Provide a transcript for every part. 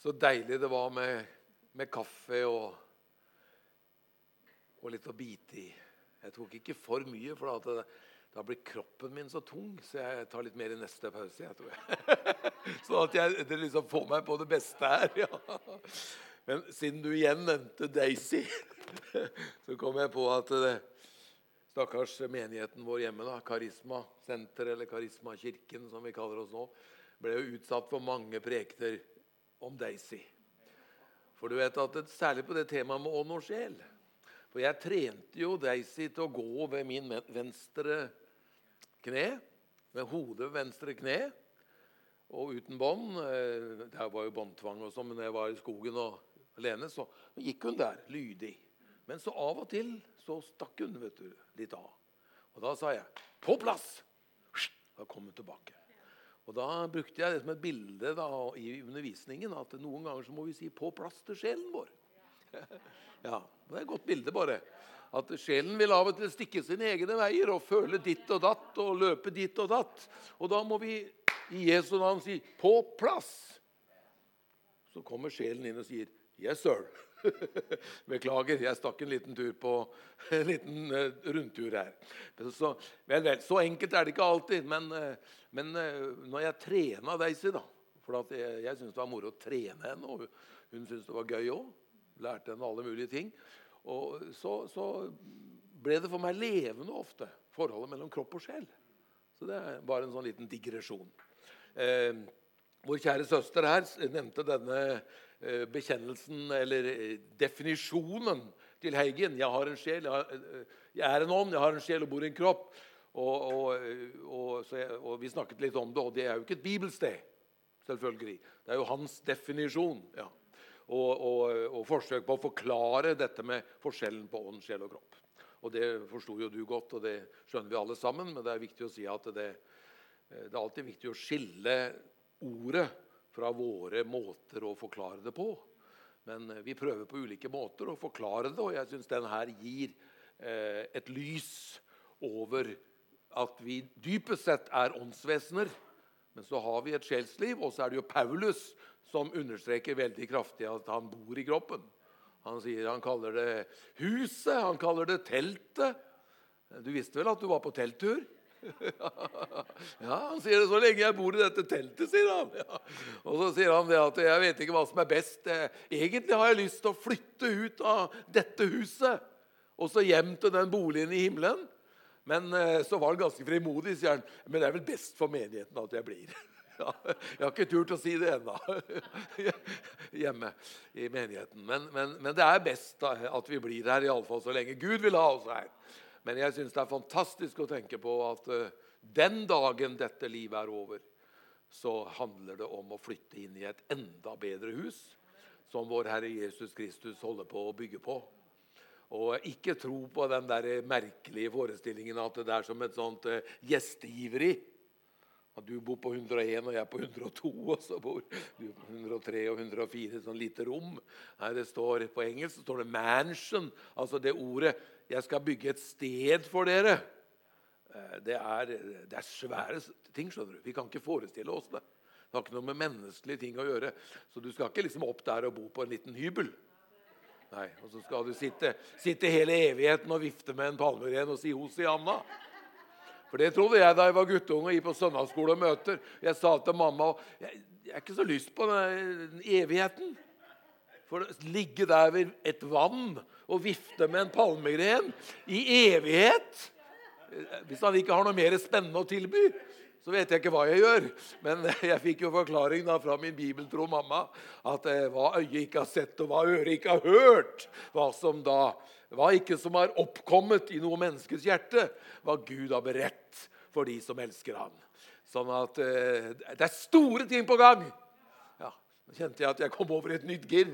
Så deilig det var med, med kaffe og, og, litt å bite i. Jeg tok ikke for mye, for da, da blir kroppen min så tung. Så jeg tar litt mer i neste pause. jeg tror jeg. sånn at jeg det liksom får meg på det beste her. Ja. Men siden du igjen nevnte Daisy, så kom jeg på at det, stakkars menigheten vår hjemme, da, Karismasenteret, eller Karismakirken, som vi kaller oss nå, ble jo utsatt for mange prekener om Daisy. For du vet at Særlig på det temaet med ånd og sjel. For jeg trente jo Daisy til å gå ved min venstre kne, med hodet ved venstre kne, og uten bånd. Eh, det var jo båndtvang, og sånn, men jeg var i skogen og alene, så gikk hun der, lydig. Men så av og til så stakk hun vet du, litt av. Og da sa jeg 'på plass'! Da kom hun tilbake. Og Da brukte jeg det som et bilde da, i undervisningen at noen ganger så må vi si 'på plass til sjelen vår'. ja, Det er et godt bilde, bare. At sjelen vil av og til stikke sine egne veier og føle ditt og datt og løpe ditt og datt. Og da må vi i Jesu navn si 'på plass'. Så kommer sjelen inn og sier 'yes, sir'. Beklager, jeg stakk en liten tur på en liten uh, rundtur her. Så, vel, vel, så enkelt er det ikke alltid. Men, uh, men uh, når jeg trena Daisy da, For jeg, jeg syntes det var moro å trene henne, og hun syntes det var gøy òg. Lærte henne alle mulige ting. Og så, så, ble det for meg levende ofte, forholdet mellom kropp og sjel. Så det er bare en sånn liten digresjon. Eh, vår kjære søster her nevnte denne Eh, bekjennelsen eller eh, definisjonen til Heigen. Jeg har en sjel, eh, jeg, er en ånd, jeg har en sjel og bor i en kropp. Og, og, og, jeg, og, Vi snakket litt om det, og det er jo ikke et bibelsted. selvfølgelig. Det er jo hans definisjon. ja. Og, forsøk på å forklare dette med forskjellen på ånd, sjel og kropp. Og Det forsto jo du godt, og det skjønner vi alle sammen. Men det er viktig å si at det, det er alltid viktig å skille ordet fra våre måter å forklare det på. Men eh, vi prøver på ulike måter å forklare det, og jeg syns den her gir eh, et lys over at vi dypest sett er åndsvesener. Men så har vi et sjelsliv, og så er det jo Paulus som understreker veldig kraftig at han bor i kroppen. Han sier han kaller det huset, han kaller det teltet. Du visste vel at du var på telttur? ja, Han sier det så lenge jeg bor i dette teltet, sier han. Ja. Og så sier han det at jeg vet ikke hva som er best. Egentlig har jeg lyst til å flytte ut av dette huset og så hjem til den boligen i himmelen. Men eh, så var han ganske frimodig, sier han. Men det er vel best for menigheten at jeg blir. Ja, jeg har ikke turt å si det ennå hjemme i menigheten. Men, men, men, det er best at vi blir her, iallfall så lenge Gud vil ha oss her. Men jeg syns det er fantastisk å tenke på at uh, den dagen dette livet er over, så handler det om å flytte inn i et enda bedre hus, som vår Herre Jesus Kristus holder på å bygge på. Og ikke tro på den der merkelige forestillingen at det er som et sånt uh, gjestgiveri. At du bor på 101 og jeg på 102, og så bor du på 103 og 104 sånn lite rom. Nei, det står, På engelsk står det 'mansion'. Altså det ordet 'Jeg skal bygge et sted for dere'. Eh, det er, det er svære ting. skjønner du. Vi kan ikke forestille oss det. Det har ikke noe med menneskelige ting å gjøre. Så du skal ikke liksom opp der og bo på en liten hybel. Nei, Og så skal du sitte, sitte hele evigheten og vifte med en palmegren og si 'Hosianna'. For det trodde jeg da jeg var guttunge og gikk på søndagsskole og møter. Jeg sa til mamma jeg, jeg har ikke så lyst på den evigheten. For å ligge der ved et vann og vifte med en palmegren i evighet Hvis han ikke har noe mer spennende å tilby, så vet jeg ikke hva jeg gjør. Men jeg fikk jo forklaring da fra min bibeltro mamma at eh, hva øyet ikke har sett, og hva øret ikke har hørt, hva som da hva ikke som har oppkommet i noe menneskes hjerte, hva Gud har beredt for de som elsker ham. Sånn at eh, det er store ting på gang. Nå kjente jeg at jeg kom over i et nytt gir.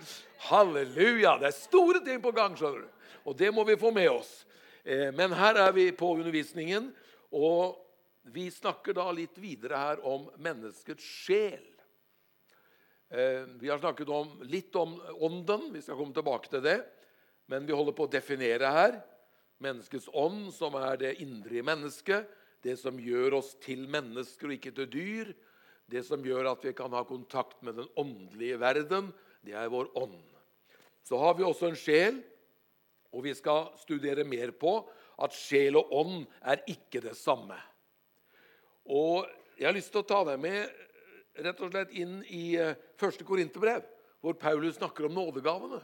Halleluja! Det er store ting på gang, skjønner du. Og det må vi få med oss. Eh, men her er vi på undervisningen, og vi snakker da litt videre her om menneskets sjel. Eh, vi har snakket om, litt om ånden. Vi skal komme tilbake til det. Men vi holder på å definere her menneskets ånd, som er det indre i mennesket. Det som gjør oss til mennesker og ikke til dyr Det som gjør at vi kan ha kontakt med den åndelige verden, det er vår ånd. Så har vi også en sjel, og vi skal studere mer på at sjel og ånd er ikke det samme. Og Jeg har lyst til å ta deg med rett og slett inn i eh, første Korinterbrev, hvor Paulus snakker om nådegavene.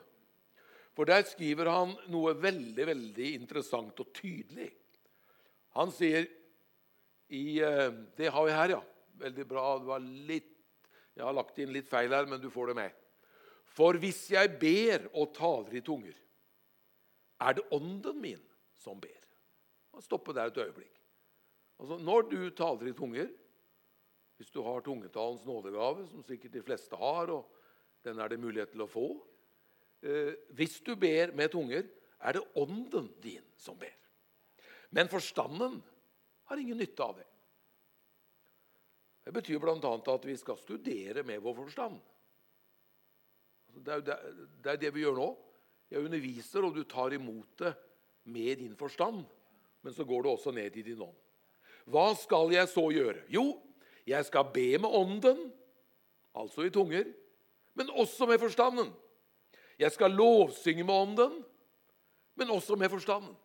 For der skriver han noe veldig, veldig interessant og tydelig. Han sier i eh, Det har vi her, ja. Veldig bra. Det var litt, jeg har lagt inn litt feil her, men du får det med. For hvis jeg ber og taler i tunger, er det ånden min som ber. Stoppe der et øyeblikk. Altså, Når du taler i tunger, hvis du har tungetalens nådegave, som sikkert de fleste har, og den er det mulighet til å få eh, Hvis du ber med tunger, er det ånden din som ber. Men forstanden har ingen nytte av det. Det betyr bl.a. at vi skal studere med vår forstand. Altså, det, er det, vi gjør nå. Jeg underviser, og du tar imot det med din forstand. Men så går det også ned i din ånd. Hva skal jeg så gjøre? Jo, jeg skal be med ånden, altså i tunger, men også med forstanden. Jeg skal lovsynge med ånden, men også med forstanden.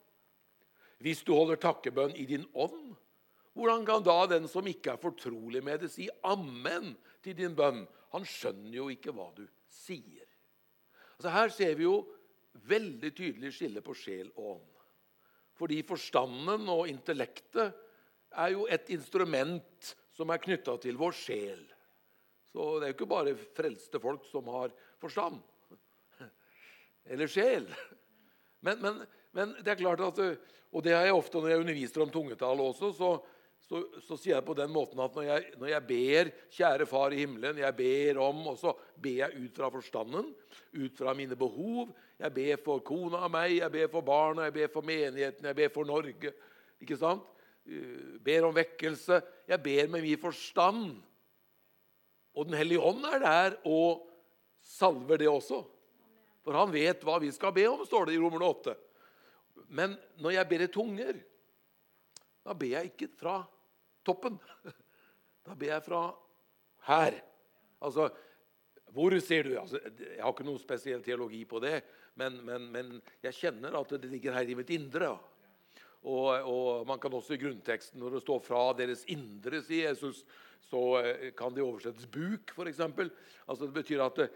Hvis du holder takkebønn i din ånd, hvordan kan da den som ikke er fortrolig med det, si amen til din bønn? Han skjønner jo ikke hva du sier. Altså Her ser vi jo veldig tydelig skille på sjel og ånd. Fordi forstanden og intellektet er jo et instrument som er knytta til vår sjel. Så det er jo ikke bare frelste folk som har forstand. Eller sjel. Men, men, men, det er klart at Og det har jeg ofte når jeg underviser om tungetall også. Så, så, så sier jeg på den måten at når jeg, når jeg, ber 'Kjære Far i himmelen', jeg ber om, og så ber jeg ut fra forstanden, ut fra mine behov. Jeg ber for kona og meg, jeg ber for barna, jeg ber for menigheten, jeg ber for Norge. Ikke sant? Eh, ber om vekkelse. Jeg ber med min forstand. Og Den hellige ånd er der og salver det også. For han vet hva vi skal be om, står det i Romerne 8. Men når jeg ber i tunger, da ber jeg ikke fra toppen. Da ber jeg fra her. Altså, hvor ser du? Altså, jeg har ikke noen spesiell teologi på det, men, men, men, jeg kjenner at det ligger her i mitt indre. Og, og, man kan også i grunnteksten, når det står 'fra deres indre', sier Jesus, så eh, kan det oversettes 'buk', f.eks. Altså, det betyr at eh,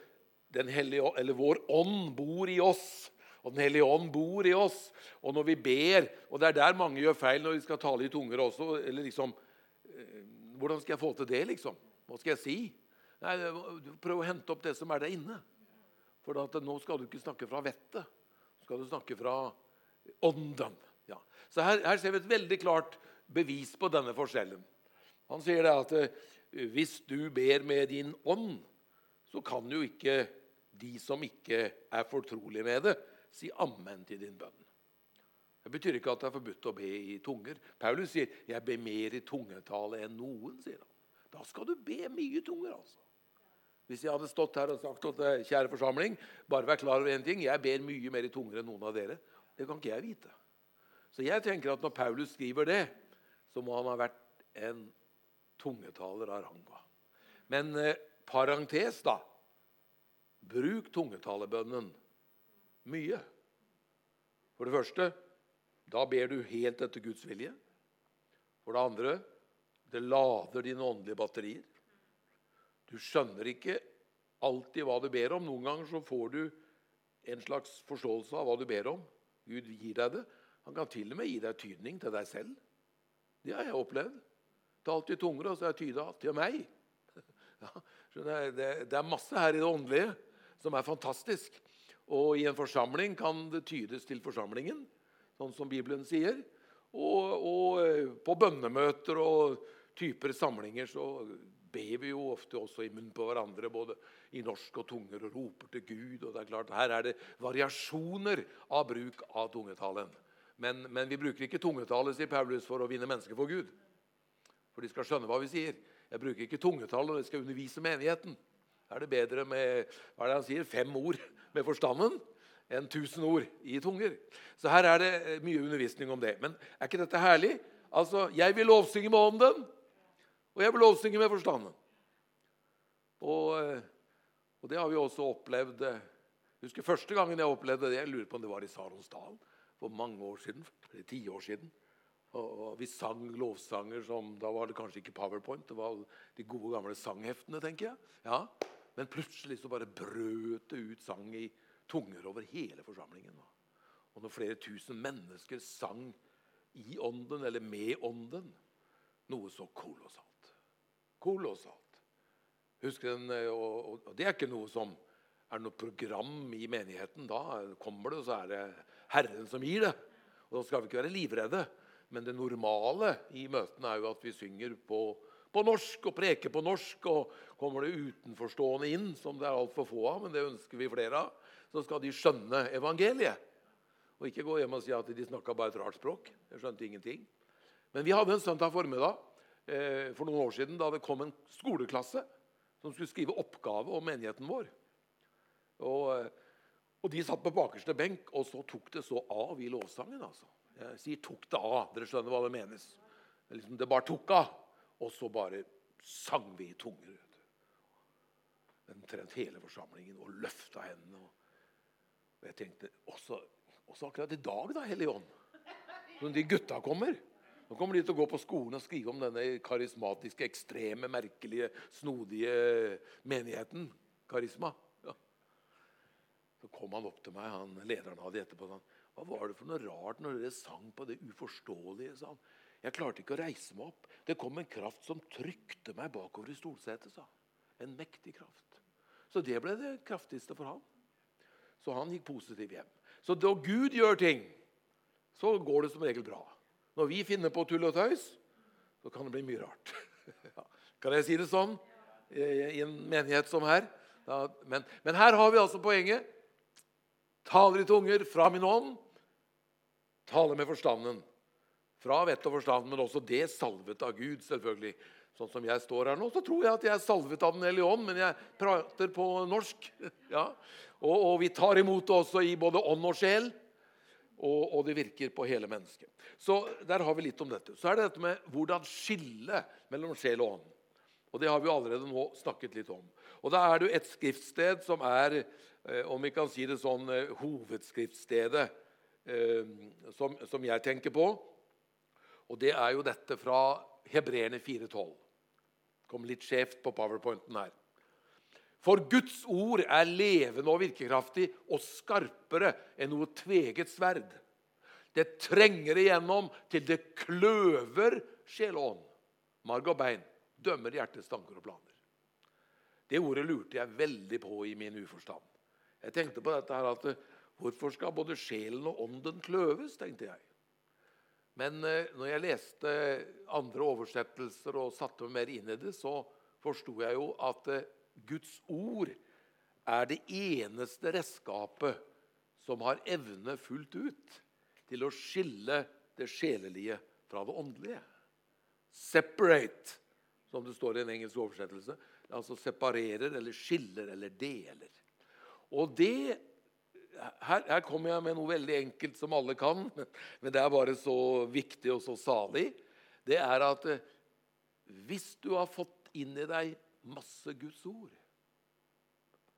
den hellige, eller vår ånd bor i oss. Og Den hellige ånd bor i oss. Og når vi ber Og det er der mange gjør feil når vi skal tale i tunger også. eller liksom, eh, Hvordan skal jeg få til det, liksom? Hva skal jeg si? Nei, Prøv å hente opp det som er der inne. For nå skal du ikke snakke fra vettet. Nå skal du snakke fra ånden. Ja. Så her, her, ser vi et veldig klart bevis på denne forskjellen. Han sier det at eh, hvis du ber med din ånd, så kan jo ikke de som ikke er fortrolige med det, si ammen til din bønn. Det betyr ikke at det er forbudt å be i tunger. Paulus sier 'jeg ber mer i tungetale enn noen'. sier han. Da skal du be mye tunger, altså. Hvis jeg hadde stått her og sagt at kjære forsamling, bare vær klar over én ting, jeg ber mye mer i tunger enn noen av dere. Det kan ikke jeg vite. Så jeg tenker at når Paulus skriver det, så må han ha vært en tungetaler av rang. Men eh, parentes, da. Bruk tungetalebønnen mye. For det første da ber du helt etter Guds vilje. For det andre det lader dine åndelige batterier. Du skjønner ikke alltid hva du ber om. Noen ganger så får du en slags forståelse av hva du ber om. Gud gir deg det. Han kan til og med gi deg tydning til deg selv. Det har jeg opplevd. Talt i tunger, og så er jeg tyda til meg. Ja, det, det, er masse her i det åndelige som er fantastisk. Og i en forsamling kan det tydes til forsamlingen, sånn som Bibelen sier. Og, og eh, på bønnemøter og typer samlinger så ber vi jo ofte også i munnen på hverandre, både i norsk og tunger, og roper til Gud. og det er klart, Her er det variasjoner av bruk av tungetalen. Men, men vi bruker ikke tungetale, sier Paulus, for å vinne mennesker for Gud. For de skal skjønne hva vi sier. Jeg bruker ikke tungetale når jeg skal undervise menigheten. Er det bedre med hva er det han sier, fem ord med forstanden enn tusen ord i tunger. Så her er det eh, mye undervisning om det. Men er ikke dette herlig? Altså, Jeg vil lovsynge med ånden, og jeg vil lovsynge med forstanden. Og, eh, og det har vi også opplevd. Jeg husker første gangen jeg opplevde det. Jeg lurer på om det var i Saronsdalen for mange år siden. eller ti år siden. Og Vi sang lovsanger som Da var det kanskje ikke Powerpoint. Det var de gode, gamle sangheftene, tenker jeg. Ja. Men plutselig så bare brøt det ut sang i tunger over hele forsamlingen. Og når flere tusen mennesker sang i ånden, eller med ånden, noe så kolossalt. Kolossalt. Husker den, eh, og, og Det er ikke noe som er noe program i menigheten. Da kommer det, og så er det Herren som gir det. Og Da skal vi ikke være livredde. Men det normale i møtene er jo at vi synger på, på norsk og preker på norsk. Og kommer det utenforstående inn, som det er altfor få av, men det ønsker vi flere av, så skal de skjønne evangeliet. Og ikke gå hjem og si at de snakka bare et rart språk. Jeg skjønte ingenting. Men vi hadde en søndag formiddag eh, for noen år siden da det kom en skoleklasse som skulle skrive oppgave om menigheten vår. Og, eh, og de satt på bakerste benk, og så tok det så av i lovsangen. altså. Jeg sier 'tok det av'. Dere skjønner hva det menes. Det, liksom, det bare tok av. Og så bare sang vi i tunger. Omtrent hele forsamlingen og løfta hendene. Og jeg tenkte også, også akkurat i dag, da, Hellige Ånd. Når de gutta kommer. Nå kommer de til å gå på skolen og skrive om denne karismatiske, ekstreme, merkelige, snodige menigheten. Karisma. Ja. Så kom han opp til meg, han lederen av det etterpå. Han, Hva var det for noe rart når dere sang på det uforståelige? sa han. Jeg klarte ikke å reise meg opp. Det kom en kraft som trykte meg bakover i stolsetet. sa En mektig kraft. Så det ble det kraftigste for han. Så han gikk positiv hjem. Så når Gud gjør ting, så går det som regel bra. Når vi finner på tull og tøys, så kan det bli mye rart. kan jeg si det sånn i en menighet som her? Men, men her har vi altså poenget. Taler i tunger fra min ånd Taler med forstanden. Fra vett og forstand, men også det salvet av Gud. selvfølgelig. Sånn som jeg står her nå, så tror jeg at jeg er salvet av Den hellige ånd, men jeg prater på norsk. Ja. Og, og, vi tar imot det også i både ånd og sjel. Og, og, det virker på hele mennesket. Så der har vi litt om dette. Så er det dette med hvordan skille mellom sjel og ånd. Og Det har vi allerede nå snakket litt om. Og Da er det jo et skriftsted som er, eh, om vi kan si det sånn, eh, hovedskriftstedet Eh, som, som, jeg tenker på. Og det er jo dette fra Hebreerne 4,12. Kom litt skjevt på powerpointen her. For Guds ord er levende og virkekraftig og skarpere enn noe tveget sverd. Det trenger igjennom til det kløver sjel og ånd, marg og bein, dømmer hjertets tanker og planer. Det ordet lurte jeg veldig på i min uforstand. Jeg tenkte på dette her at Hvorfor skal både sjelen og ånden kløves, tenkte jeg. Men eh, når jeg leste andre oversettelser og satte meg mer inn i det, så forsto jeg jo at eh, Guds ord er det eneste redskapet som har evne fullt ut til å skille det sjelelige fra det åndelige. Separate, som det står i en engelsk oversettelse. Altså separerer eller skiller eller deler. Og det her, her, kommer jeg med noe veldig enkelt som alle kan, men det er bare så viktig og så salig. Det er at eh, hvis du har fått inn i deg masse Guds ord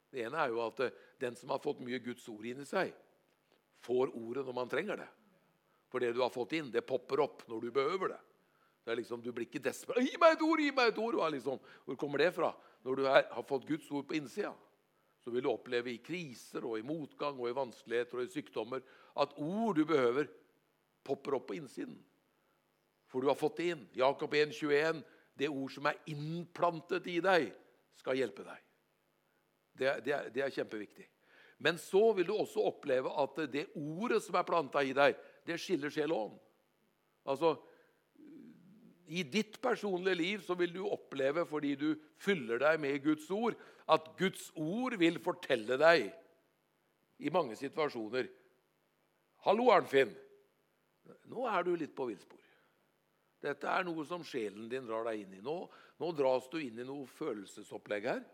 Det ene er jo at eh, den som har fått mye Guds ord inn i seg, får ordet når man trenger det. For det du har fått inn, det popper opp når du behøver det. Det liksom, Du blir ikke desperat 'Gi meg et ord! Gi meg et ord!' Liksom, hvor kommer det fra? Når du er, har fått Guds ord på innsida så vil du oppleve i kriser og i motgang og i vanskeligheter og i sykdommer at ord du behøver, popper opp på innsiden. For du har fått det inn. Jakob 1, 21, Det ord som er innplantet i deg, skal hjelpe deg. Det, det, det er kjempeviktig. Men så vil du også oppleve at det ordet som er planta i deg, det skiller sjel og ånd. Altså, I ditt personlige liv så vil du oppleve, fordi du fyller deg med Guds ord, at Guds ord vil fortelle deg i mange situasjoner 'Hallo, Arnfinn. Nå er du litt på villspor.' Dette er noe som sjelen din drar deg inn i. Nå, nå dras du inn i noe følelsesopplegg her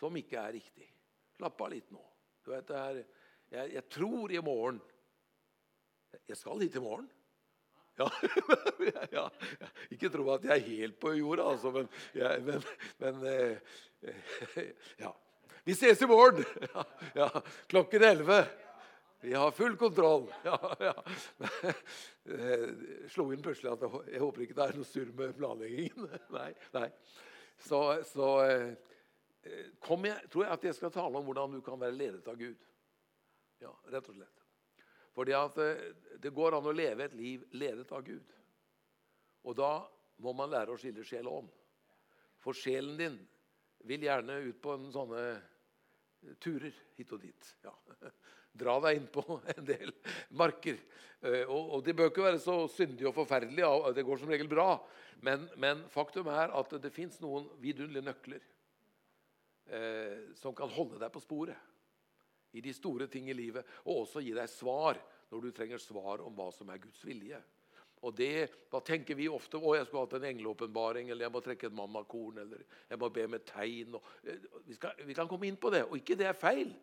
som ikke er riktig. Slapp av litt nå. Du vet, er, jeg, jeg, tror i morgen Jeg skal hit i morgen. Ja. ja. Ikke tro at jeg er helt på jorda, altså, men, ja, men, men eh, Ja. Vi ses i morgen! Ja, klokken 11. Vi har full kontroll. Ja, ja. Eh, slo inn plutselig at jeg håper ikke det er noe surr med planleggingen. Nei, nei. Så, så eh, jeg, tror jeg at jeg skal tale om hvordan du kan være ledet av Gud. Ja, rett og slett. Fordi at eh, det går an å leve et liv ledet av Gud. Og da må man lære å skille sjel og ånd. For sjelen din vil gjerne ut på en sånne turer hit og dit. Ja. Dra deg inn på en del marker. Eh, og, det bør ikke være så syndig og forferdelig. Det går som regel bra. Men, men faktum er at det fins noen vidunderlige nøkler eh, som kan holde deg på sporet i de store ting i livet, og også gi deg svar når du trenger svar om hva som er Guds vilje. Og det, Da tenker vi ofte å, jeg skulle hatt en engleåpenbaring, eller jeg må trekke et mammakorn, eller jeg må be med tegn. Eh, vi, skal, vi, kan komme inn på det, og ikke det er feil.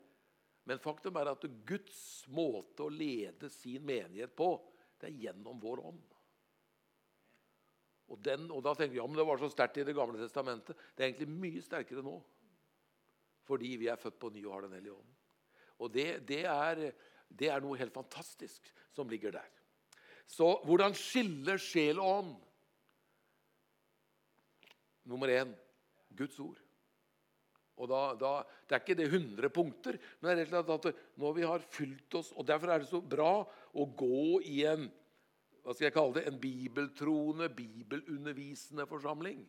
Men faktum er at Guds måte å lede sin menighet på, det er gjennom vår ånd. Og, den, og da tenker vi ja, men det var så sterkt i Det gamle testamentet. Det er egentlig mye sterkere nå. Fordi vi er født på ny og har Den hellige ånd. Og det, det, er, det er noe helt fantastisk som ligger der. Så hvordan skiller sjel og ånd? Nummer én Guds ord. Og da, da, Det er ikke det 100 punkter, men det er rett og slett at når vi har fylt oss og Derfor er det så bra å gå i en hva skal jeg kalle det, en bibeltroende, bibelundervisende forsamling.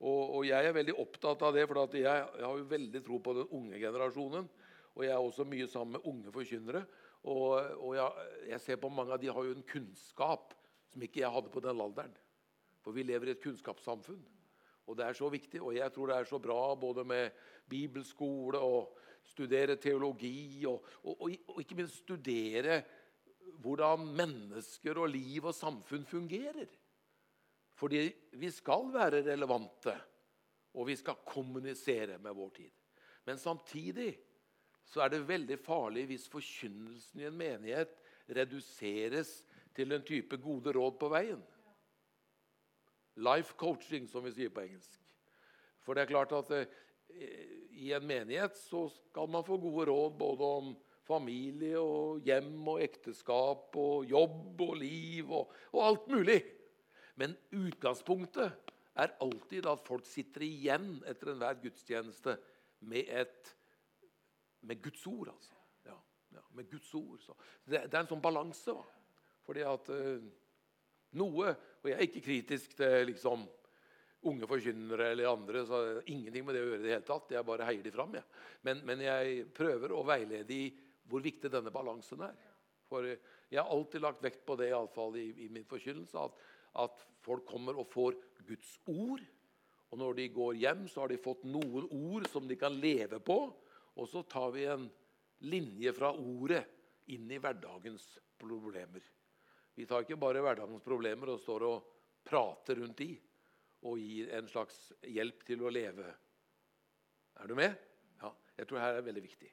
Og, og, Jeg er veldig opptatt av det, for jeg, jeg har jo veldig tro på den unge generasjonen. Og jeg er også mye sammen med unge forkynnere. Og, og jeg, jeg, ser på mange av de har jo en kunnskap som ikke jeg hadde på den alderen. For vi lever i et kunnskapssamfunn. Og det er så viktig. Og jeg tror det er så bra både med bibelskole og studere teologi, og, og, og ikke minst studere hvordan mennesker og liv og samfunn fungerer. Fordi vi skal være relevante, og vi skal kommunisere med vår tid. Men samtidig så er det veldig farlig hvis forkynnelsen i en menighet reduseres til en type gode råd på veien. Life coaching, som vi sier på engelsk. For det er klart at eh, i en menighet så skal man få gode råd både om familie og hjem og ekteskap og jobb og liv og, og alt mulig. Men utgangspunktet er alltid at folk sitter igjen etter enhver gudstjeneste med et med Guds ord, altså. Ja, ja, med Guds ord. Det, det, er en sånn balanse. Fordi at uh, noe Og jeg er ikke kritisk til liksom, unge forkynnere eller andre. så Ingenting med det å gjøre i det hele tatt. Jeg bare heier de fram. Ja. Men, men, jeg prøver å veilede i hvor viktig denne balansen er. For jeg har alltid lagt vekt på det, i, alle fall i, i min forkynnelse, at, at folk kommer og får Guds ord. Og når de går hjem, så har de fått noen ord som de kan leve på. Og så tar vi en linje fra ordet inn i hverdagens problemer. Vi tar ikke bare hverdagens problemer og står og prater rundt de og gir en slags hjelp til å leve. Er du med? Ja, Jeg tror her er veldig viktig.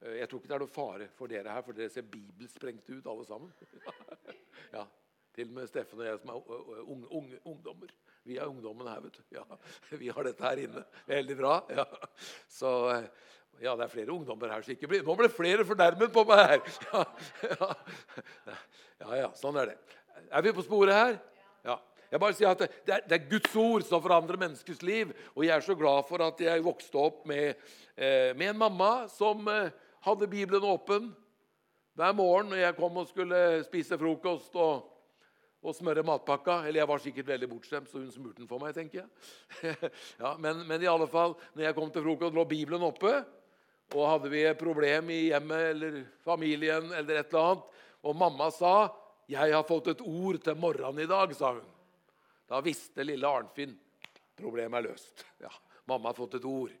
Eh, jeg tror ikke det er noe fare for dere her, for dere ser bibelsprengte ut, alle sammen. ja, Til og med Steffen og jeg som er unge, unge, ungdommer. Vi er ungdommen her, vet du. Ja, vi har dette her inne. Veldig bra. Ja. Så eh, ja, det er flere ungdommer her som ikke blir Nå ble flere fornærmet på meg her! Ja, ja, ja, ja, sånn er det. Er vi på sporet her? Jeg bare sier at det, er, det, er, Guds ord som forandrer menneskers liv. Og jeg er så glad for at jeg vokste opp med, eh, med en mamma som eh, hadde Bibelen åpen hver morgen når jeg kom og skulle spise frokost og, og smøre matpakka. Eller jeg var sikkert veldig bortskjemt, så hun smurte den for meg, tenker jeg. ja, men, men, i alle fall, når jeg kom til frokost, lå Bibelen oppe. Og hadde vi et problem i hjemmet eller familien, eller et eller annet, og mamma sa 'Jeg har fått et ord til morgenen i dag', sa hun. Da visste lille Arnfinn problemet er løst. Ja, Mamma har fått et ord.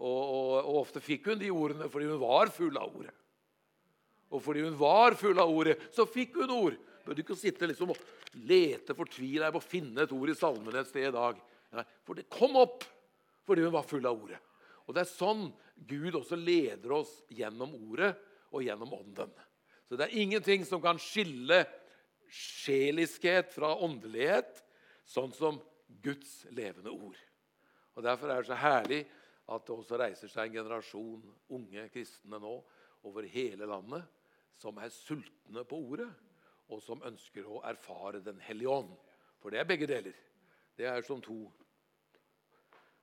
Og, og, og, ofte fikk hun de ordene fordi hun var full av ordet. Og fordi hun var full av ordet, så fikk hun ord. Bør du ikke sitte liksom og lete fortvila på å finne et ord i salmene et sted i dag. Nei, for det kom opp fordi hun var full av ordet. Og Det er sånn Gud også leder oss gjennom ordet og gjennom ånden. Så det er ingenting som kan skille sjeliskhet fra åndelighet, sånn som Guds levende ord. Og Derfor er det så herlig at det også reiser seg en generasjon unge kristne nå over hele landet som er sultne på ordet, og som ønsker å erfare Den hellige ånd. For det er begge deler. Det er som to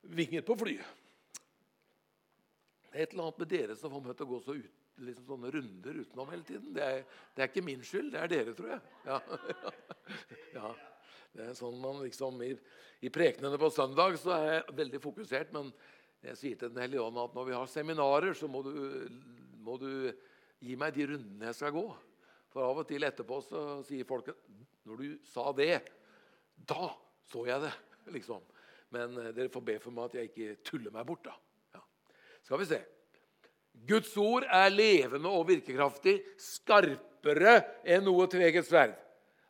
vinger på flyet. Det er et eller annet med dere som får meg til å gå så ut, liksom sånne runder utenom hele tiden. Det er, det er, ikke min skyld, det er dere, tror jeg. Ja. ja. Det er sånn man liksom, I, i prekenene på søndag så er jeg veldig fokusert. Men jeg sier til Den hellige ånd at når vi har seminarer, så må du, må du gi meg de rundene jeg skal gå. For av og til etterpå så sier folk når du sa det, da så jeg det. liksom. Men eh, dere får be for meg at jeg ikke tuller meg bort. da. Skal vi se. Guds ord er levende og virkekraftig, skarpere enn noe tveget sverd.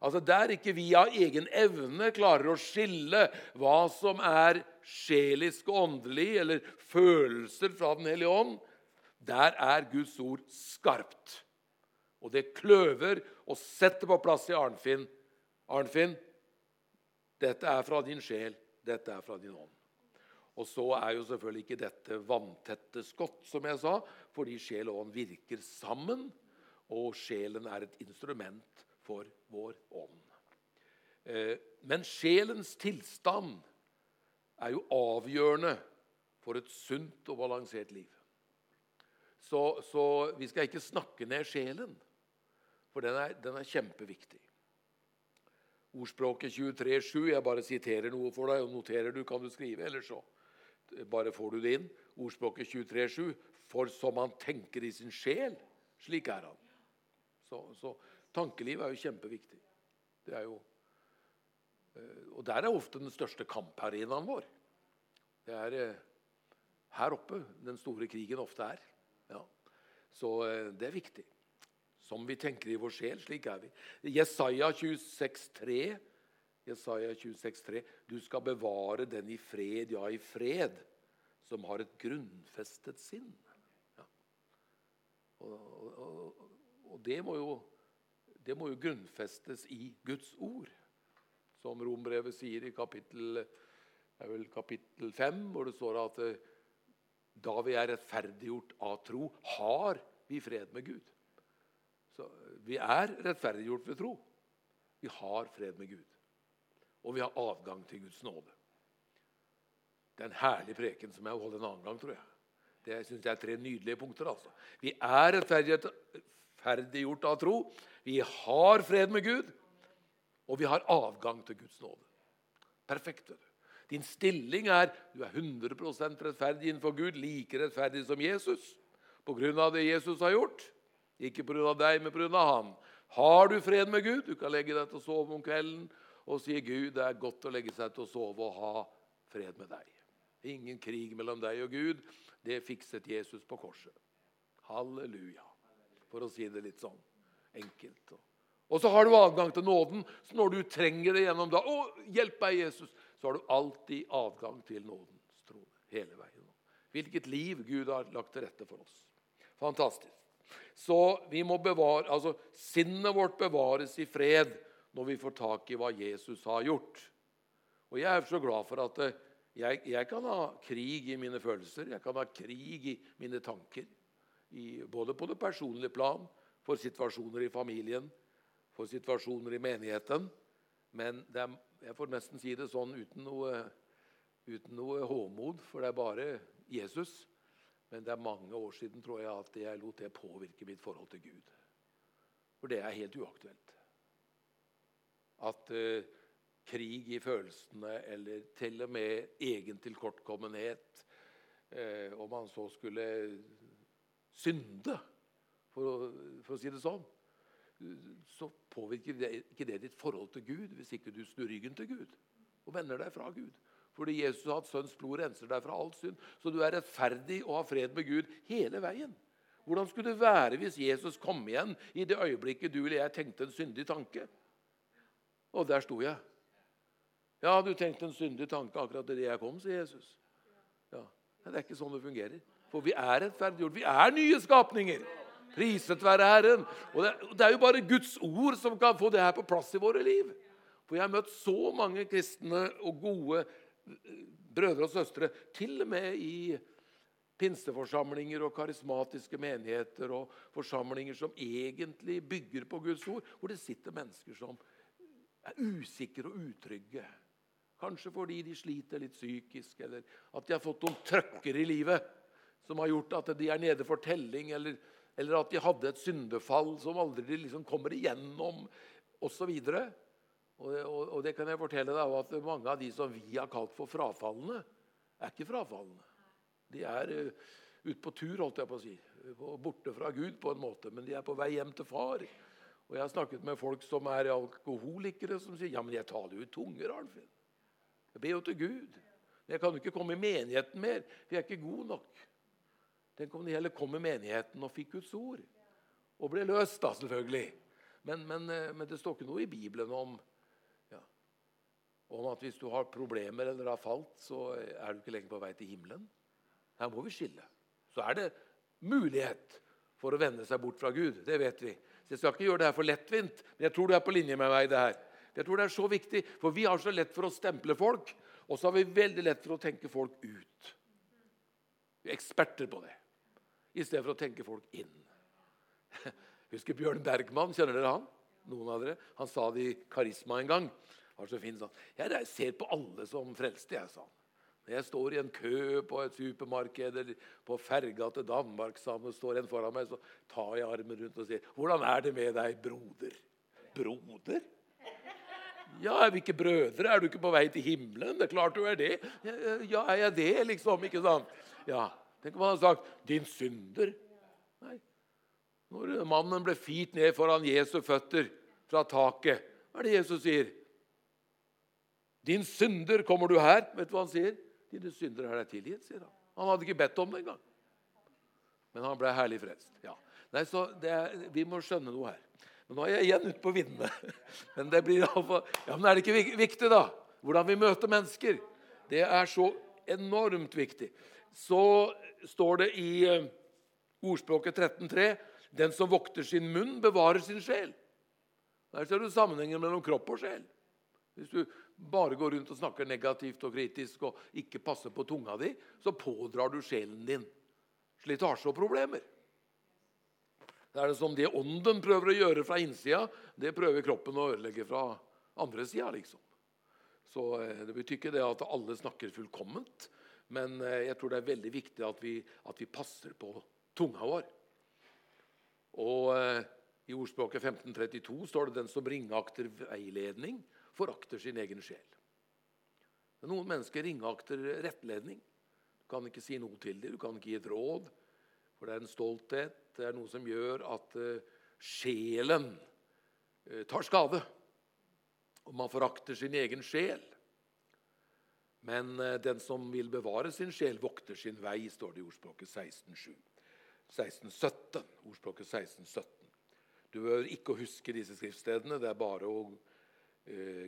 Altså Der ikke vi av egen evne klarer å skille hva som er sjelisk og åndelig, eller følelser fra Den hellige ånd, der er Guds ord skarpt. Og det kløver og setter på plass i Arnfinn. Arnfinn, dette er fra din sjel, dette er fra din ånd. Og så er jo selvfølgelig ikke dette vanntette skott, som jeg sa, fordi sjel og ånd virker sammen, og sjelen er et instrument for vår ånd. Eh, men sjelens tilstand er jo avgjørende for et sunt og balansert liv. Så, så vi skal ikke snakke ned sjelen, for den er, den er kjempeviktig. Ordspråket 23,7. Jeg bare siterer noe for deg, og noterer du, kan du skrive. Eller så bare får du det inn. Ordspråket 23,7. For som han tenker i sin sjel, slik er han. Så, så tankelivet er jo kjempeviktig. Det er jo, eh, og der er ofte den største kamparenaen vår. Det er eh, her oppe den store krigen ofte er. Ja. Så eh, det er viktig. Som vi tenker i vår sjel, slik er vi. Jesaja 26,3. Jesaja 26,3. Du skal bevare den i fred, ja, i fred, som har et grunnfestet sinn. Ja. Og, og, og, det, må jo, det må jo grunnfestes i Guds ord. Som Rombrevet sier i kapittel, kapittel 5, hvor det står at eh, da vi er rettferdiggjort av tro, har vi fred med Gud. Så vi er rettferdiggjort ved tro. Vi har fred med Gud. Og vi har adgang til Guds nåde. Det er en herlig preken som jeg vil holde en annen gang, tror jeg. Det synes jeg er tre nydelige punkter. altså. Vi er rettferdiggjort av tro. Vi har fred med Gud. Og vi har adgang til Guds nåde. Perfekt. vet du. Din stilling er du er 100% rettferdig innenfor Gud, like rettferdig som Jesus på grunn av det Jesus har gjort. Ikke pga. deg, men pga. han. Har du fred med Gud? Du kan legge deg til å sove om kvelden og sier, Gud, det er godt å legge seg til å sove og ha fred med deg. Ingen krig mellom deg og Gud. Det fikset Jesus på korset. Halleluja. For å si det litt sånn enkelt. Og så har du adgang til nåden. Så når du trenger det gjennom da, å, hjelp meg, Jesus, så har du alltid adgang til nådens trone hele veien. Hvilket liv Gud har lagt til rette for oss. Fantastisk. Så vi må bevare, altså sinnet vårt bevares i fred når vi får tak i hva Jesus har gjort. Og Jeg er så glad for at eh, jeg, jeg kan ha krig i mine følelser, jeg kan ha krig i mine tanker. I, både på det personlige plan, for situasjoner i familien, for situasjoner i menigheten. Men er, jeg får nesten si det sånn uten noe, uten noe håmod, for det er bare Jesus men det er mange år siden tror jeg, at jeg lot det påvirke mitt forhold til Gud. For det er helt uaktuelt. At uh, krig i følelsene, eller til og med egen tilkortkommenhet uh, Om man så skulle synde, for å, for å si det sånn, så påvirker det, ikke det ditt forhold til Gud hvis ikke du snur ryggen til Gud og vender deg fra Gud. Fordi Jesus har hatt sønns blod renser deg fra all synd. Så du er rettferdig og har fred med Gud hele veien. Hvordan skulle det være hvis Jesus kom igjen i det øyeblikket du eller jeg tenkte en syndig tanke? Og der sto jeg. Ja, du tenkte en syndig tanke akkurat idet jeg kom, sier Jesus. Ja, Det er ikke sånn det fungerer. For vi er rettferdiggjort. Vi er nye skapninger. Priset være Herren. Og det, det, er jo bare Guds ord som kan få det her på plass i våre liv. For jeg har møtt så mange kristne og gode eh, brødre og søstre, til og med i pinseforsamlinger og karismatiske menigheter og forsamlinger som egentlig bygger på Guds ord, hvor det sitter mennesker som er usikre og utrygge. Kanskje fordi de sliter litt psykisk, eller at de har fått noen trøkker i livet som har gjort at de er nede for telling, eller, eller at de hadde et syndefall som aldri liksom kommer igjennom, osv. Og, og, og det kan jeg fortelle deg at mange av de som vi har kalt for frafallende, er ikke frafallende. De er uh, ute på tur, holdt jeg på å si. Borte fra Gud på en måte, men de er på vei hjem til far. Og Jeg har snakket med folk som er alkoholikere, som sier ja, men jeg taler jo i tunger. Arnfinn. Jeg ber jo til Gud. Men jeg kan jo ikke komme i menigheten mer, for jeg er ikke god nok. Tenk om de heller kom i menigheten og fikk Guds ord. Og ble løst, da, selvfølgelig. Men, men, eh, men det står ikke noe i Bibelen om, ja, om at hvis du har problemer eller har falt, så er du ikke lenger på vei til himmelen. Her må vi skille. Så er det mulighet for å vende seg bort fra Gud. Det vet vi. Så Jeg skal ikke gjøre det her for lettvint, men jeg tror du er på linje med meg. det her. Jeg tror det er så viktig, For vi har så lett for å stemple folk, og så har vi veldig lett for å tenke folk ut. Vi er eksperter på det, i stedet for å tenke folk inn. Husker Bjørn Bergman? Kjenner dere han? Noen av dere? Han sa det i Karisma en gang. Han var så fin, sånn. Jeg ser på alle som frelste, jeg, sa han. Når jeg står i en kø på et supermarked eller på ferga til Danmark sammen, står en foran meg, så tar jeg armen rundt og sier 'Hvordan er det med deg, broder?' Broder? Ja, er vi ikke brødre? Er du ikke på vei til himmelen? Det er klart du er det. Ja, er jeg det, liksom? Ikke sant? Ja. Tenk om han hadde sagt 'din synder'. Nei. Når mannen ble firt ned foran Jesu føtter fra taket, hva er det Jesus sier? 'Din synder, kommer du her?' Vet du hva han sier? Dine synder er deg tilgitt, sier han. Han hadde ikke bedt om det engang. Men han ble herlig frelst. Ja. Nei, så er, Vi må skjønne noe her. Men Nå er jeg igjen ute på viddene. Men det blir. Ja, men er det ikke viktig, da? Hvordan vi møter mennesker. Det er så enormt viktig. Så står det i eh, ordspråket 13.3.: Den som vokter sin munn, bevarer sin sjel. Der ser du sammenhengen mellom kropp og sjel. Hvis du bare går rundt og snakker negativt og kritisk og ikke passer på tunga di, så pådrar du sjelen din slitasje og problemer. Det er det som det ånden prøver å gjøre fra innsida, det prøver kroppen å ødelegge fra andre sida. Liksom. Så eh, Det betyr ikke det at alle snakker fullkomment, men eh, jeg tror det er veldig viktig at vi, at vi passer på tunga vår. Og eh, I ordspråket 1532 står det 'den som ringakter veiledning' forakter sin egen sjel. Noen mennesker ringakter rettledning. Du kan ikke si noe til dem, du kan ikke gi et råd. For det er en stolthet, det er noe som gjør at uh, sjelen uh, tar skade. Og man forakter sin egen sjel. Men uh, den som vil bevare sin sjel, vokter sin vei, står det i ordspråket 16.7. 1617. Ordspråket 1617. Du behøver ikke huske disse skriftstedene. Det er bare å Eh,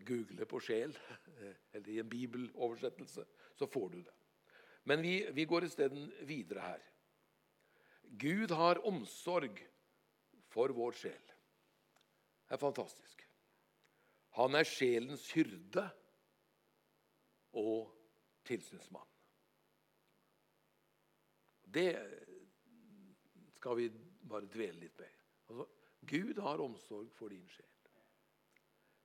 google på sjel, eh, eller i en bibeloversettelse, så får du det. Men vi, vi går isteden videre her. Gud har omsorg for vår sjel. Det er fantastisk. Han er sjelens hyrde og tilsynsmann. Det skal vi bare dvele litt med. Altså, Gud har omsorg for din sjel.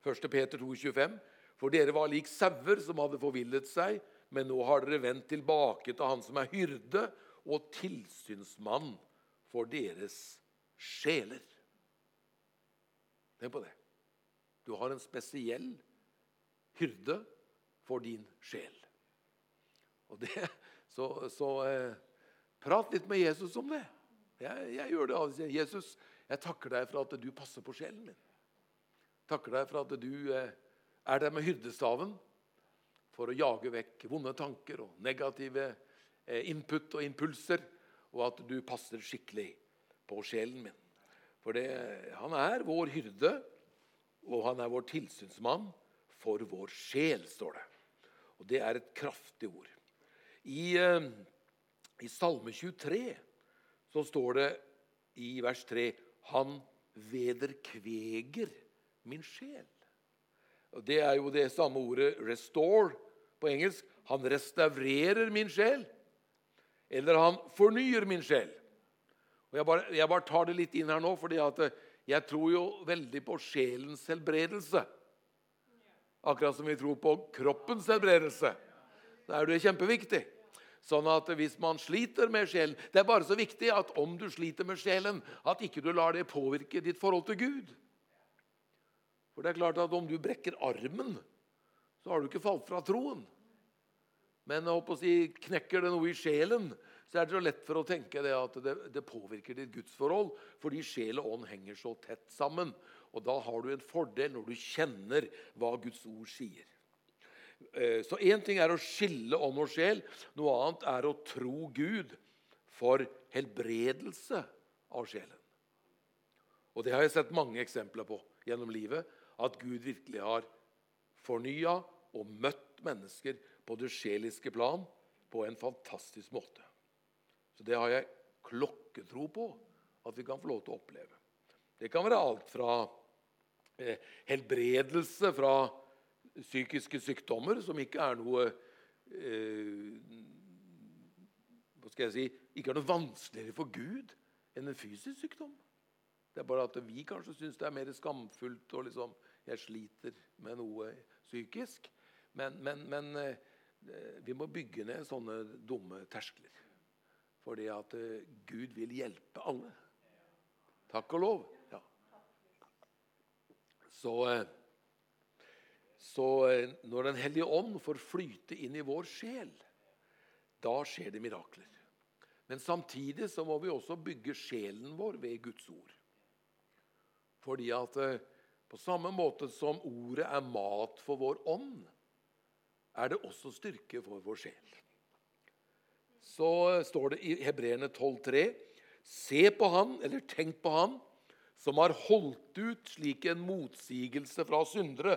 1. Peter 2,25. For dere var lik sauer som hadde forvillet seg, men nå har dere vendt tilbake til Han som er hyrde og tilsynsmann for deres sjeler. Tenk på det. Du har en spesiell hyrde for din sjel. Og det, Så, så eh, prat litt med Jesus om det. Jeg, jeg gjør det. 'Jesus, jeg takker deg for at du passer på sjelen min.' Takker deg for at du eh, er der med hyrdestaven for å jage vekk vonde tanker og negative eh, input og impulser, og at du passer skikkelig på sjelen min. For det, han er vår hyrde, og han er vår tilsynsmann for vår sjel, står det. Og det er et kraftig ord. I, eh, i Salme 23 så står det i vers 3 Han vederkveger min sjel. Og Det er jo det samme ordet 'restore' på engelsk. Han restaurerer min sjel. Eller han fornyer min sjel. Og jeg bare, jeg bare tar det litt inn her nå, fordi jeg tror jo veldig på sjelens helbredelse. Akkurat som vi tror på kroppens helbredelse. Da er det kjempeviktig. Sånn at hvis man sliter med sjelen Det er bare så viktig at om du sliter med sjelen, at ikke du lar det påvirke ditt forhold til Gud. For det er klart at om du brekker armen, så har du ikke falt fra troen. Men jeg håper å si, knekker det noe i sjelen, så er det så lett for å tenke det at det, det påvirker ditt gudsforhold, fordi sjel og ånd henger så tett sammen. Og da har du en fordel når du kjenner hva Guds ord sier. Eh, så én ting er å skille ånd og sjel. Noe annet er å tro Gud for helbredelse av sjelen. Og Det har jeg sett mange eksempler på gjennom livet. At Gud virkelig har fornya og møtt mennesker på det sjeliske plan på en fantastisk måte. Så det har jeg klokketro på at vi kan få lov til å oppleve. Det kan være alt fra eh, helbredelse fra psykiske sykdommer som ikke er noe eh, Hva skal jeg si Ikke er noe vanskeligere for Gud enn en fysisk sykdom. Det er bare at vi kanskje syns det er mer skamfullt og liksom Jeg sliter med noe psykisk. Men, men, men eh, vi må bygge ned sånne dumme terskler. Fordi at eh, Gud vil hjelpe alle. Takk og lov. Ja. Så eh, så når Den hellige ånd får flyte inn i vår sjel, da skjer det mirakler. Men samtidig så må vi også bygge sjelen vår ved Guds ord. Fordi at eh, på samme måte som ordet er mat for vår ånd, er det også styrke for vår sjel. Så eh, står det i Hebreerne 12,3.: Se på han, eller tenk på han, som har holdt ut slik en motsigelse fra syndere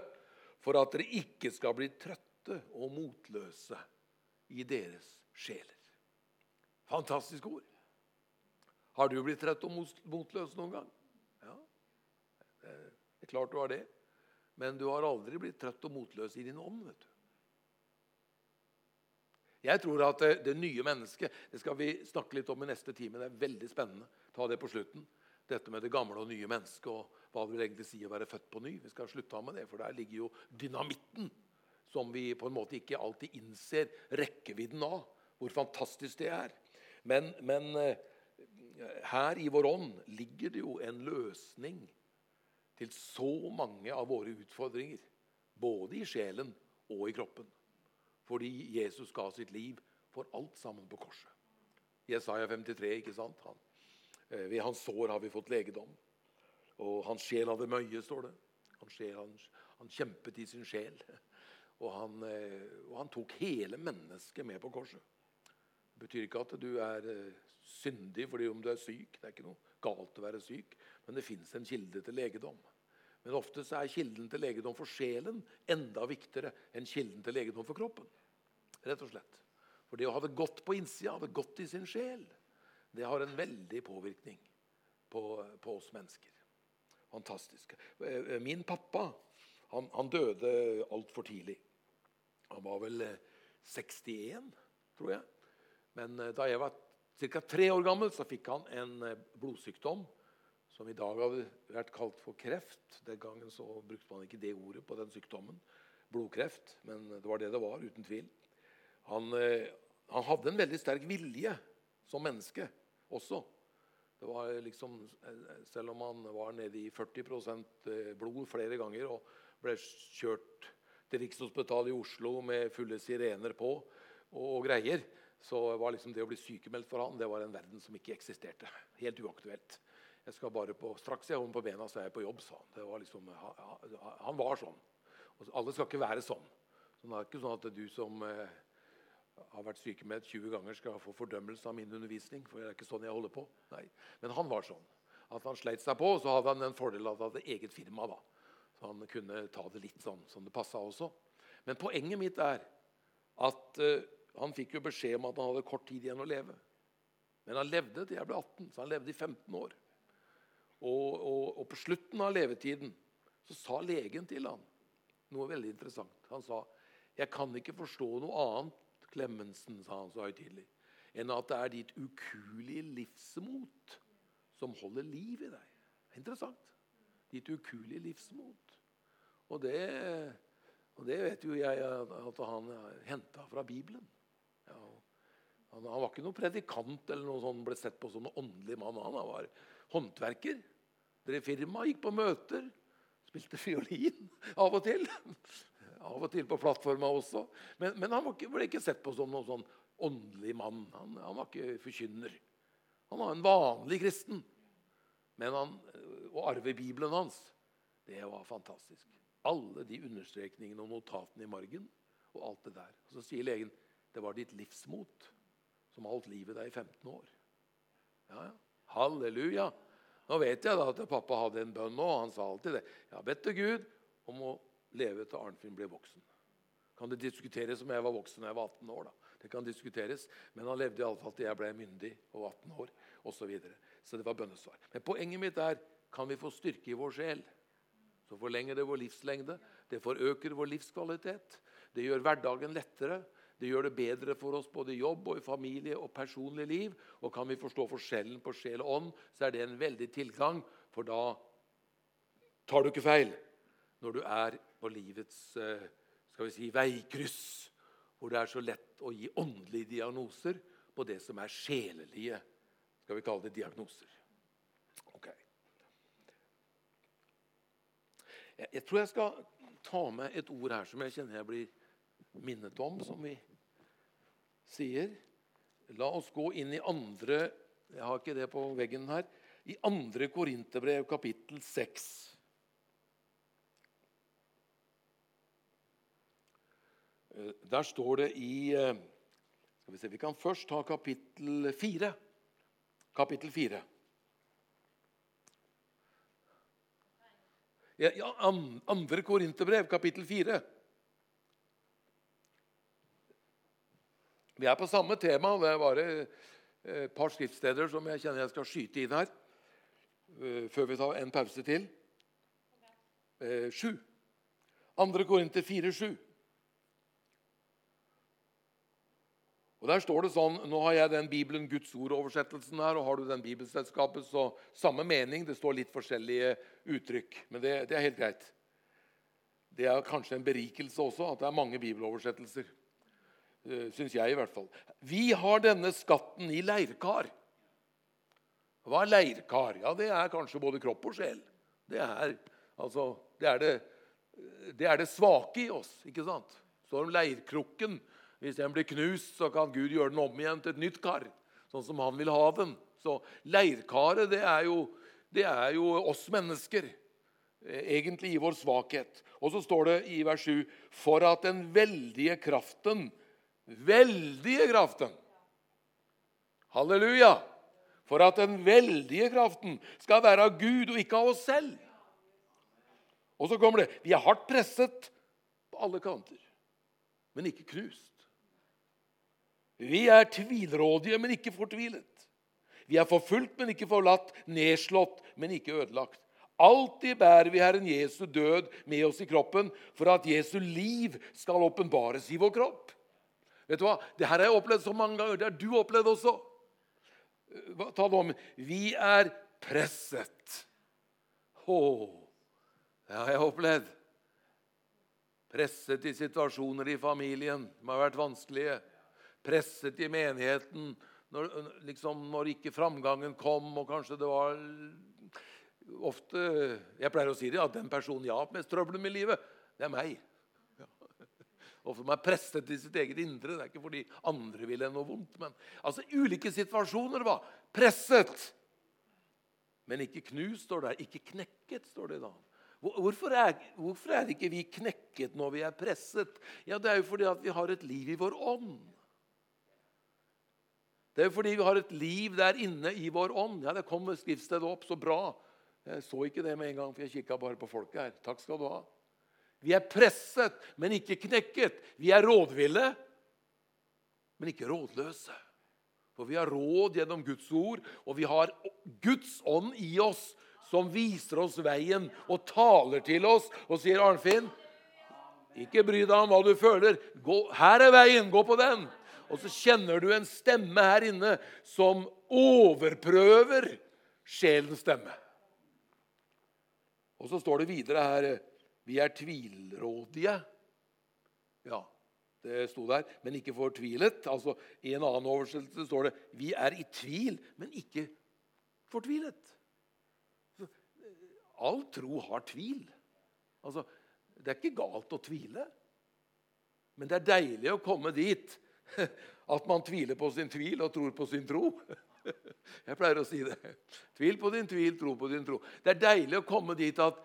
for at dere ikke skal bli trøtte og motløse i deres sjeler. Fantastisk ord. Har du blitt trøtt og motløs noen gang? Klart du har det. Men du har aldri blitt trøtt og motløs i din ånd. vet du. Jeg tror at det, det, nye mennesket det skal vi snakke litt om i neste time. Det er veldig spennende. Ta det på slutten. Dette med det gamle og nye mennesket. og hva det vil egentlig si å være født på ny. Vi skal slutte med det, for der ligger jo dynamitten, som vi på en måte ikke alltid innser rekkevidden av. Hvor fantastisk det er. Men, men eh, her i vår ånd ligger det jo en løsning til så mange av våre utfordringer. Både i sjelen og i kroppen. Fordi Jesus ga sitt liv for alt sammen på korset. Jesaja 53, ikke sant? Han, eh, ved hans sår har vi fått legedom. Og hans sjel hadde møye, står det. Han, sjel, han, han kjempet i sin sjel. Og han, eh, og han, tok hele mennesket med på korset. Det betyr ikke at du er eh, syndig fordi om du er syk. Det er ikke noe galt å være syk, men det fins en kilde til legedom. Men ofte er kilden til legedom for sjelen enda viktigere enn kilden til legedom for kroppen. Rett og slett. For det å ha det godt på innsida, ha det godt i sin sjel, det har en veldig påvirkning på, på oss mennesker. Fantastisk. Eh, eh, min pappa han, han døde altfor tidlig. Han var vel 61, eh, tror jeg. Men da jeg var ca. tre år gammel, så fikk han en blodsykdom som i dag har vært kalt for kreft. Den gangen så brukte man ikke det ordet på den sykdommen. Blodkreft. Men det var det det var, uten tvil. Han, han hadde en veldig sterk vilje som menneske også. Det var liksom, Selv om han var nede i 40 eh, blod flere ganger og ble kjørt til Rikshospitalet i Oslo med fulle sirener på og, greier, så var liksom det å bli sykemeldt for han, det var en verden som ikke eksisterte. Helt uaktuelt. Jeg skal bare på, Straks jeg kom på bena, så er jeg på jobb, sa han. Var liksom, han var sånn. Og alle skal ikke være sånn. Så det er ikke sånn at du som eh, har vært sykemeldt 20 ganger, skal få fordømmelse av min undervisning. for det er ikke sånn jeg holder på. Nei. Men han var sånn. At han sleit seg på, så hadde han den fordelen at han hadde eget firma. da. Så han kunne ta det litt sånn som det passa også. Men poenget mitt er at eh, han fikk jo beskjed om at han hadde kort tid igjen å leve. Men han levde til jeg ble 18, så han levde i 15 år. Og, og, og, på slutten av levetiden så sa legen til ham noe veldig interessant. Han sa, 'Jeg kan ikke forstå noe annet', Klemensen, sa han så høytidelig, 'enn at det er ditt ukuelige livsmot som holder liv i deg'. Interessant. Ditt ukuelige livsmot. Og det, og det vet jo jeg at han henta fra Bibelen. Ja, han, han, var ikke noen predikant eller noe sånt, ble sett på som en åndelig mann. Han var håndverker. Drev firma, gikk på møter, spilte fiolin av og til. Av og til på plattforma også. Men, men han ikke, ble ikke sett på som noen sånn åndelig mann. Han, han, var ikke forkynner. Han var en vanlig kristen. Men han, å arve Bibelen hans, det var fantastisk. Alle de understrekningene og notatene i margen og alt det der. Så sier legen det var ditt livsmot som holdt livet deg i 15 år. Ja, ja. Halleluja. Nå vet jeg da at pappa hadde en bønn nå. Han sa alltid det. Jeg har bedt til Gud om å leve til Arnfinn blir voksen. Kan det diskuteres om jeg var voksen da jeg var 18 år? da? Det kan diskuteres, Men han levde iallfall til jeg ble myndig og 18 år osv. Så, videre. så det var bønnesvar. Men poenget mitt er kan vi få styrke i vår sjel. Så forlenger det vår livslengde. Det forøker vår livskvalitet. Det gjør hverdagen lettere. Det gjør det bedre for oss både i jobb og i familie og personlig liv. Og kan vi forstå forskjellen på sjel og ånd, så er det en veldig tilgang. For da tar du ikke feil når du er på livets eh, skal vi si, veikryss, hvor det er så lett å gi åndelige diagnoser på det som er sjelelige skal vi kalle det diagnoser. Okay. Jeg, tror jeg skal ta med et ord her som jeg kjenner jeg blir minnet om, som vi sier La oss gå inn i andre Jeg har ikke det på veggen her. I andre Korinterbrev, kapittel 6. Eh, der står det i eh, skal Vi se, vi kan først ta kapittel 4. Kapittel 4. Ja, andre Korinterbrev, kapittel 4. Vi er på samme tema. Det er bare eh, et par skriftsteder som jeg kjenner jeg skal skyte inn her. Eh, før vi tar en pause til. Eh, sju. Andre Korinter 4, 7. Og Der står det sånn Nå har jeg den Bibelen Guds ord-oversettelsen her. og Har du den Bibelselskapet, så samme mening. Det står litt forskjellige uttrykk, men det, det er helt greit. Det er kanskje en berikelse også at det er mange bibeloversettelser. Eh, Syns jeg, i hvert fall. Vi har denne skatten i leirkar. Hva er leirkar? Ja, Det er kanskje både kropp og sjel. Det er, altså, det, er det, det, er det svake i oss. ikke sant? Så om leirkrukken. Hvis den blir knust, så kan Gud gjøre den om igjen til et nytt kar. Sånn som han vil ha den. Så leirkaret, det er jo, det er jo oss mennesker. Eh, egentlig i vår svakhet. Og så står det i vers 7.: For at den veldige kraften veldige kraften. Halleluja! For at den veldige kraften skal være av Gud og ikke av oss selv. Og så kommer det Vi er hardt presset på alle kanter, men ikke knust. Vi er tvilrådige, men ikke fortvilet. Vi er forfulgt, men ikke forlatt. Nedslått, men ikke ødelagt. Alltid bærer vi Herren Jesu død med oss i kroppen for at Jesu liv skal åpenbares i vår kropp. Vet du hva? Det her har jeg opplevd så mange ganger. Det har du opplevd også. Ta det om. Vi er presset. Å, det har jeg opplevd. Presset i situasjoner i familien som har vært vanskelige. Presset i menigheten når, liksom, når ikke framgangen kom, og kanskje det var ofte Jeg pleier å si det, at den personen jeg har hatt mest trøbbel med i livet, det er meg og som er presset til sitt eget indre. Det er ikke fordi andre vil noe vondt. Men altså, ulike situasjoner var presset. Men ikke knust, står det. Ikke knekket, står det da. Hvorfor er, hvorfor er ikke vi knekket når vi er presset? Ja, Det er jo fordi at vi har et liv i vår ånd. Det er jo fordi vi har et liv der inne i vår ånd. Ja, Det kom skriftstedet opp. Så bra. Jeg så ikke det med en gang, for jeg kikka bare på folket her. Takk skal du ha. Vi er presset, men ikke knekket. Vi er rådville, men ikke rådløse. For vi har råd gjennom Guds ord, og vi har Guds ånd i oss, som viser oss veien og taler til oss og sier, 'Arnfinn, ikke bry deg om hva du føler. Gå, her er veien. Gå på den.' Og så kjenner du en stemme her inne som overprøver sjelens stemme. Og så står det videre her vi er tvilrådige. Ja, det sto der. Men ikke fortvilet. Altså, I en annen oversettelse står det vi er i tvil, men ikke fortvilet. All tro har tvil. Altså, Det er ikke galt å tvile. Men det er deilig å komme dit at man tviler på sin tvil og tror på sin tro. Jeg pleier å si det. Tvil på din tvil, tro på din tro. Det er deilig å komme dit at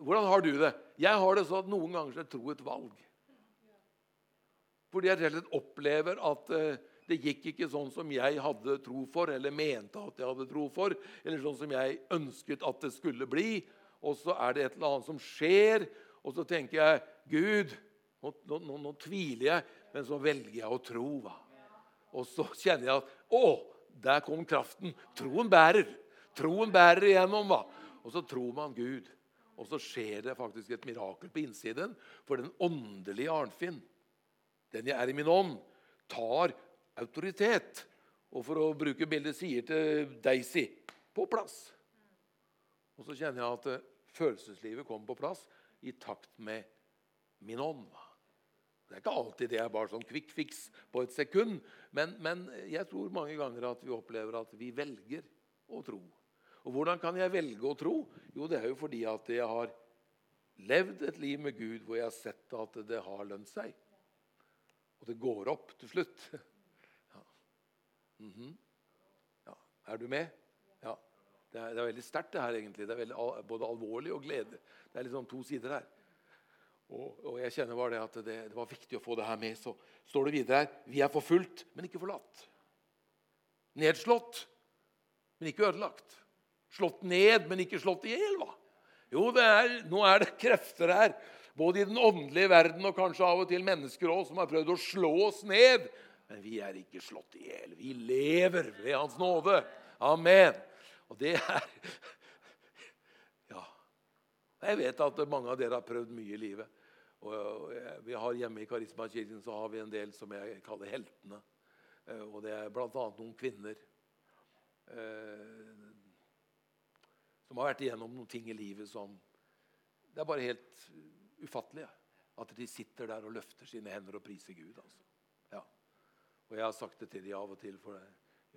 Hvordan har du det? Jeg har det sånn at noen ganger er tro et valg. Fordi jeg rett og slett opplever at uh, det gikk ikke sånn som jeg hadde tro for, eller mente at jeg hadde tro for, eller sånn som jeg ønsket at det skulle bli. Og så er det et eller annet som skjer, og så tenker jeg Gud, nå, nå, nå tviler jeg, men så velger jeg å tro. Va? Og så kjenner jeg at Å, der kom kraften. Troen bærer. Troen bærer igjennom. Va? Og så tror man Gud. Og så skjer det faktisk et mirakel på innsiden. For den åndelige Arnfinn, den jeg er i min ånd, tar autoritet. Og for å bruke bildet sier til Daisy på plass. Og så kjenner jeg at eh, følelseslivet kommer på plass i takt med min ånd. Det er ikke alltid det er bare sånn quick fix på et sekund. Men, men, jeg tror mange ganger at vi opplever at vi velger å tro. Og hvordan kan jeg velge å tro? Jo, det er jo fordi at jeg har levd et liv med Gud hvor jeg har sett at det har lønt seg. Og det går opp til slutt. Mm -hmm. ja. Er du med? Ja. Det er, det er veldig sterkt, det her. egentlig. Det er veldig, både alvorlig og glede. Det er liksom to sider her. Og, og jeg kjenner bare det at det, det, var viktig å få det her med. Så står det videre her Vi er forfulgt, men ikke forlatt. Nedslått, men ikke ødelagt. Slått ned, men ikke slått i hjel. Jo, er, nå er det krefter her, både i den åndelige verden og kanskje av og til mennesker også, som har prøvd å slå oss ned. Men vi er ikke slått i hjel. Vi lever ved Hans nåde. Amen. Og det er Ja. Jeg vet at mange av dere har prøvd mye i livet. Og vi har Hjemme i Karismakirken så har vi en del som jeg kaller heltene. Eh, og det er bl.a. noen kvinner eh, som har vært igjennom noen ting i livet som Det er bare helt ufattelige. At de sitter der og løfter sine hender og priser Gud. altså. Og jeg har sagt det til dem av og til. for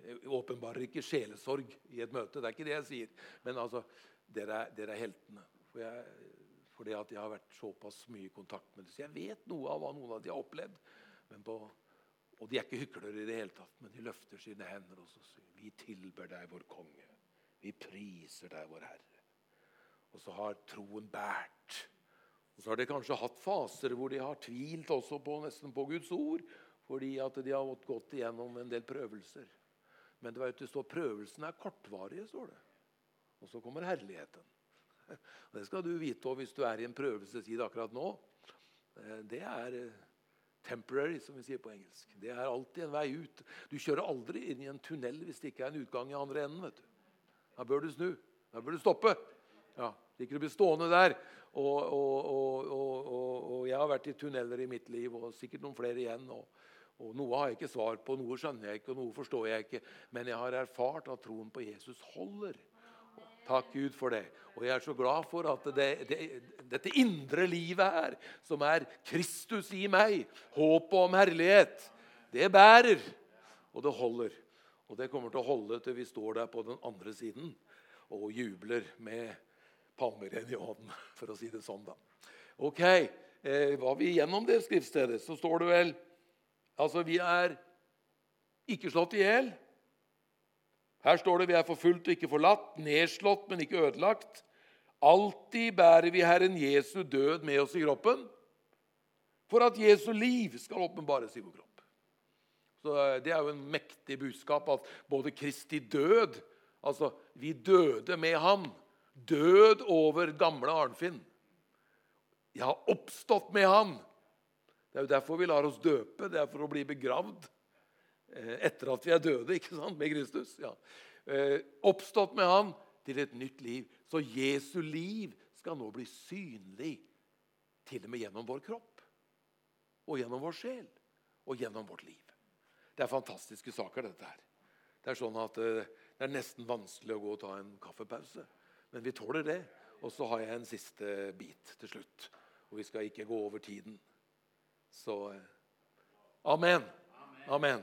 Jeg åpenbarer ikke sjelesorg i et møte. Det er ikke det jeg sier. Men altså, dere er, dere er heltene. For jeg, fordi at jeg har vært såpass mye i kontakt med dem. Så jeg vet noe av hva noen av dem har opplevd. På, og de er ikke hyklere i det hele tatt, men de løfter sine hender og så sier vi tilber deg, vår konge. Vi priser deg, vår Herre. Og så har troen båret. Og så har de kanskje hatt faser hvor de har tvilt også på, nesten på Guds ord fordi at de har gått igjennom en del prøvelser. Men det, var, det står prøvelsene er kortvarige, står det. Og så kommer herligheten. Det skal du vite også hvis du er i en prøvelsestid akkurat nå. Eh, det er eh, temporary, som vi sier på engelsk. Det er alltid en vei ut. Du kjører aldri inn i en tunnel hvis det ikke er en utgang i andre enden. vet du. Da bør du snu. Da bør du stoppe. Ja, ikke du blir stående der. Og, og, og, og, jeg har vært i tunneler i mitt liv, og sikkert noen flere igjen. og Noe har jeg ikke svar på, noe skjønner jeg ikke, og noe forstår jeg ikke. Men jeg har erfart at troen på Jesus holder. Takk Gud for det. Og jeg er så glad for at det, det, dette indre livet her, som er Kristus i meg, håpet om herlighet, det bærer. Og det holder. Og det kommer til å holde til vi står der på den andre siden og jubler med palmeren i hånden, for å si det sånn. da. Ok, eh, Var vi gjennom det skriftstedet, så står det vel Altså, vi er ikke slått i hjel. Her står det vi er forfulgt og ikke forlatt, nedslått, men ikke ødelagt. Alltid bærer vi Herren Jesu død med oss i kroppen, for at Jesu liv skal åpenbares i vår kropp. Så eh, Det er jo en mektig budskap at både Kristi død Altså, vi døde med ham. Død over gamle Arnfinn. Jeg har oppstått med ham det er jo derfor vi lar oss døpe. Det er for å bli begravd eh, etter at vi er døde ikke sant, med Kristus. Ja. Eh, oppstått med Han, til et nytt liv. Så Jesu liv skal nå bli synlig til og med gjennom vår kropp. Og gjennom vår sjel. Og gjennom vårt liv. Det er fantastiske saker, dette her. Det er sånn at eh, det er nesten vanskelig å gå og ta en kaffepause. Men vi tåler det. Og så har jeg en siste bit til slutt. Og vi skal ikke gå over tiden. Så eh, Amen. Amen.